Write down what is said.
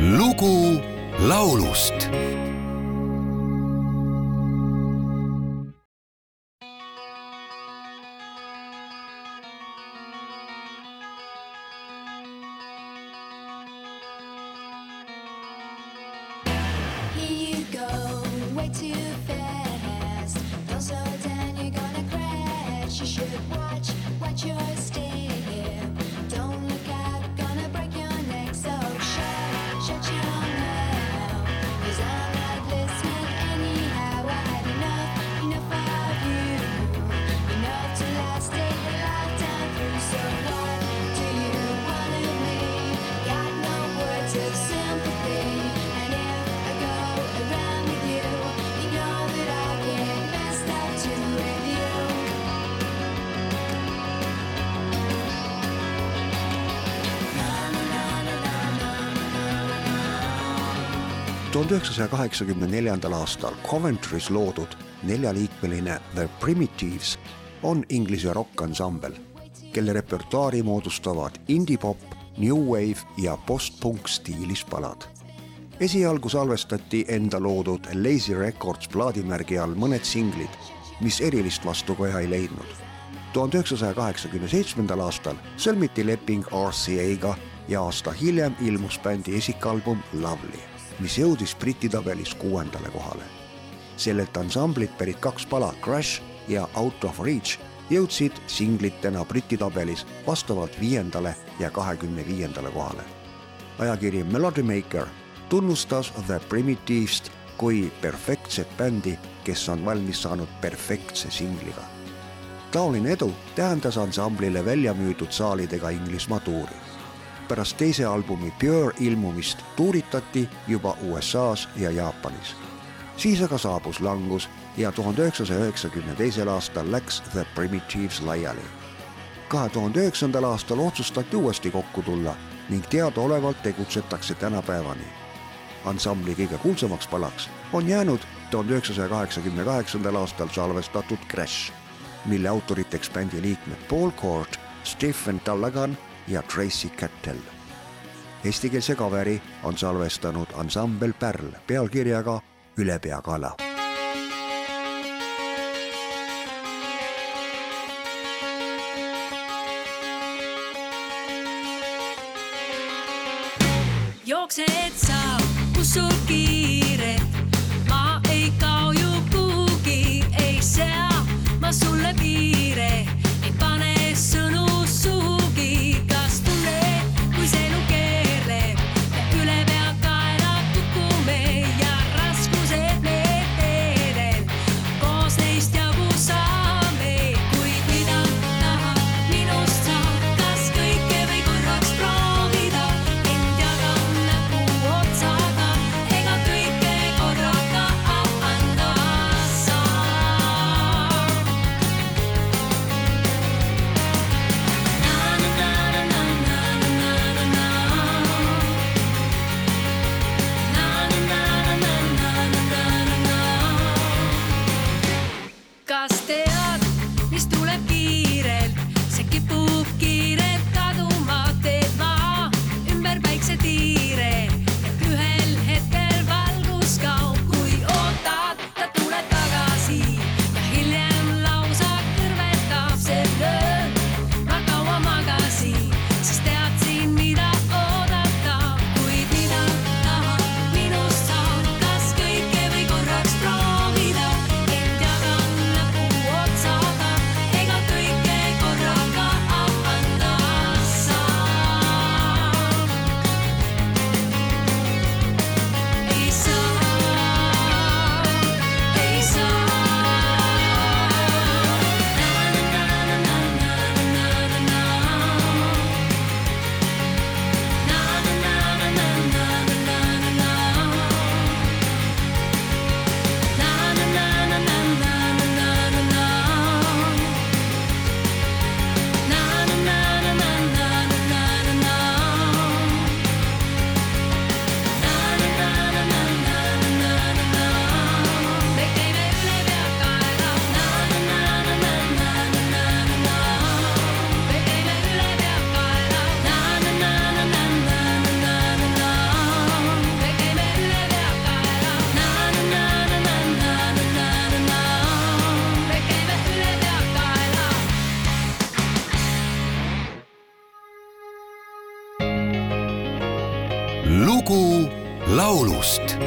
lugu laulust Here you go, way too fast. Tuhande üheksasaja kaheksakümne neljandal aastal Coventry's loodud neljaliikmeline The Primitives on Inglise rokkansambel, kelle repertuaari moodustavad indie-pop, new wave ja post-punk stiilis palad. esialgu salvestati enda loodud Lazy Records plaadimärgi all mõned singlid, mis erilist vastukaja ei leidnud. tuhande üheksasaja kaheksakümne seitsmendal aastal sõlmiti leping RCA-ga ja aasta hiljem ilmus bändi esikalbum Lovely mis jõudis Briti tabelis kuuendale kohale. sellelt ansamblilt pärit kaks pala Crash ja Out of Reach jõudsid singlitena Briti tabelis vastavalt viiendale ja kahekümne viiendale kohale. ajakiri Melody Maker tunnustas The Primitive'st kui perfektset bändi, kes on valmis saanud perfektse singliga. taoline edu tähendas ansamblile välja müüdud saalidega Inglismaa tuuri pärast teise albumi Pure ilmumist tuuritati juba USA-s ja Jaapanis. siis aga saabus langus ja tuhande üheksasaja üheksakümne teisel aastal läks The Primitives laiali. kahe tuhande üheksandal aastal otsustati uuesti kokku tulla ning teadaolevalt tegutsetakse tänapäevani. ansambli kõige kuulsamaks palaks on jäänud tuhande üheksasaja kaheksakümne kaheksandal aastal salvestatud Crash, mille autoriteks bändi liikmed Paul Court, Stephen Tallagan ja Tracy Kettel. Eestikeelse kaveri on salvestanud ansambel Pärl pealkirjaga Ülepeakaela jooksed lugu laulust